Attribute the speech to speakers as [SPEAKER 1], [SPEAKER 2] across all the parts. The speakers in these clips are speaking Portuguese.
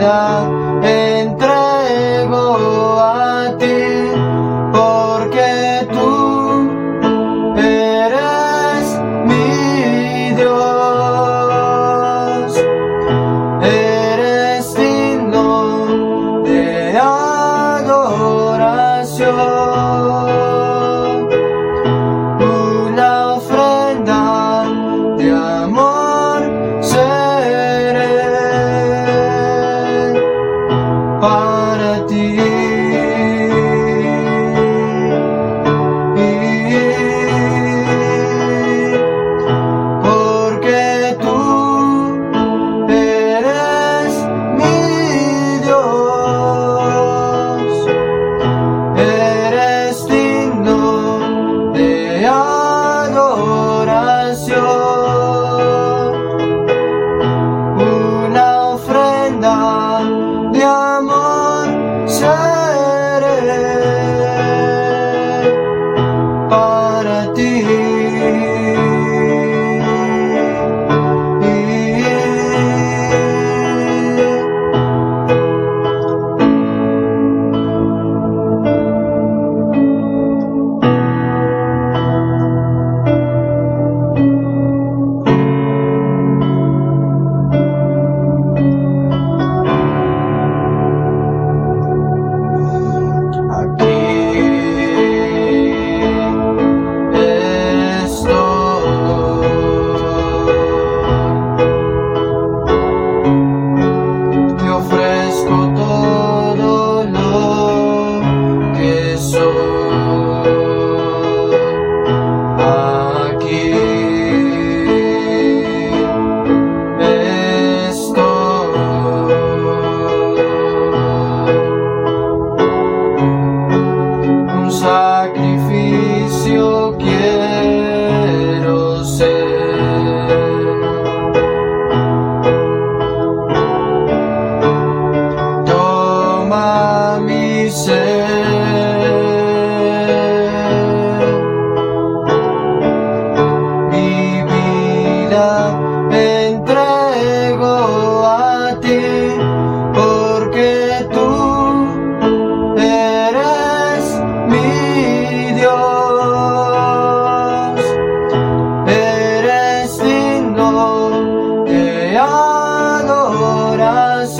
[SPEAKER 1] without para ti.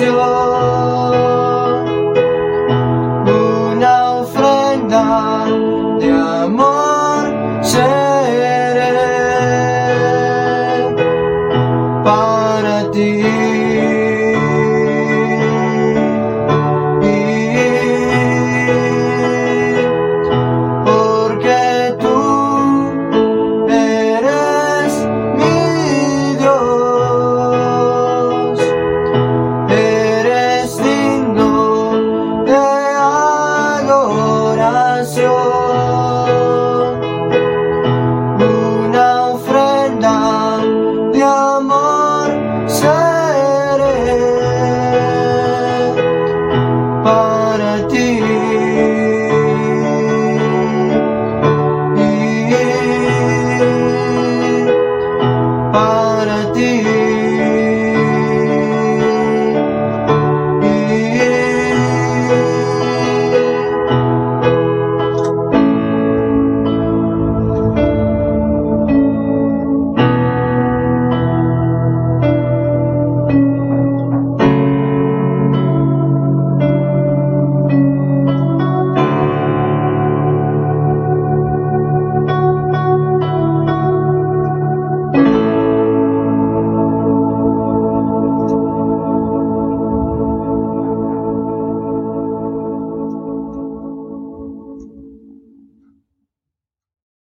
[SPEAKER 1] still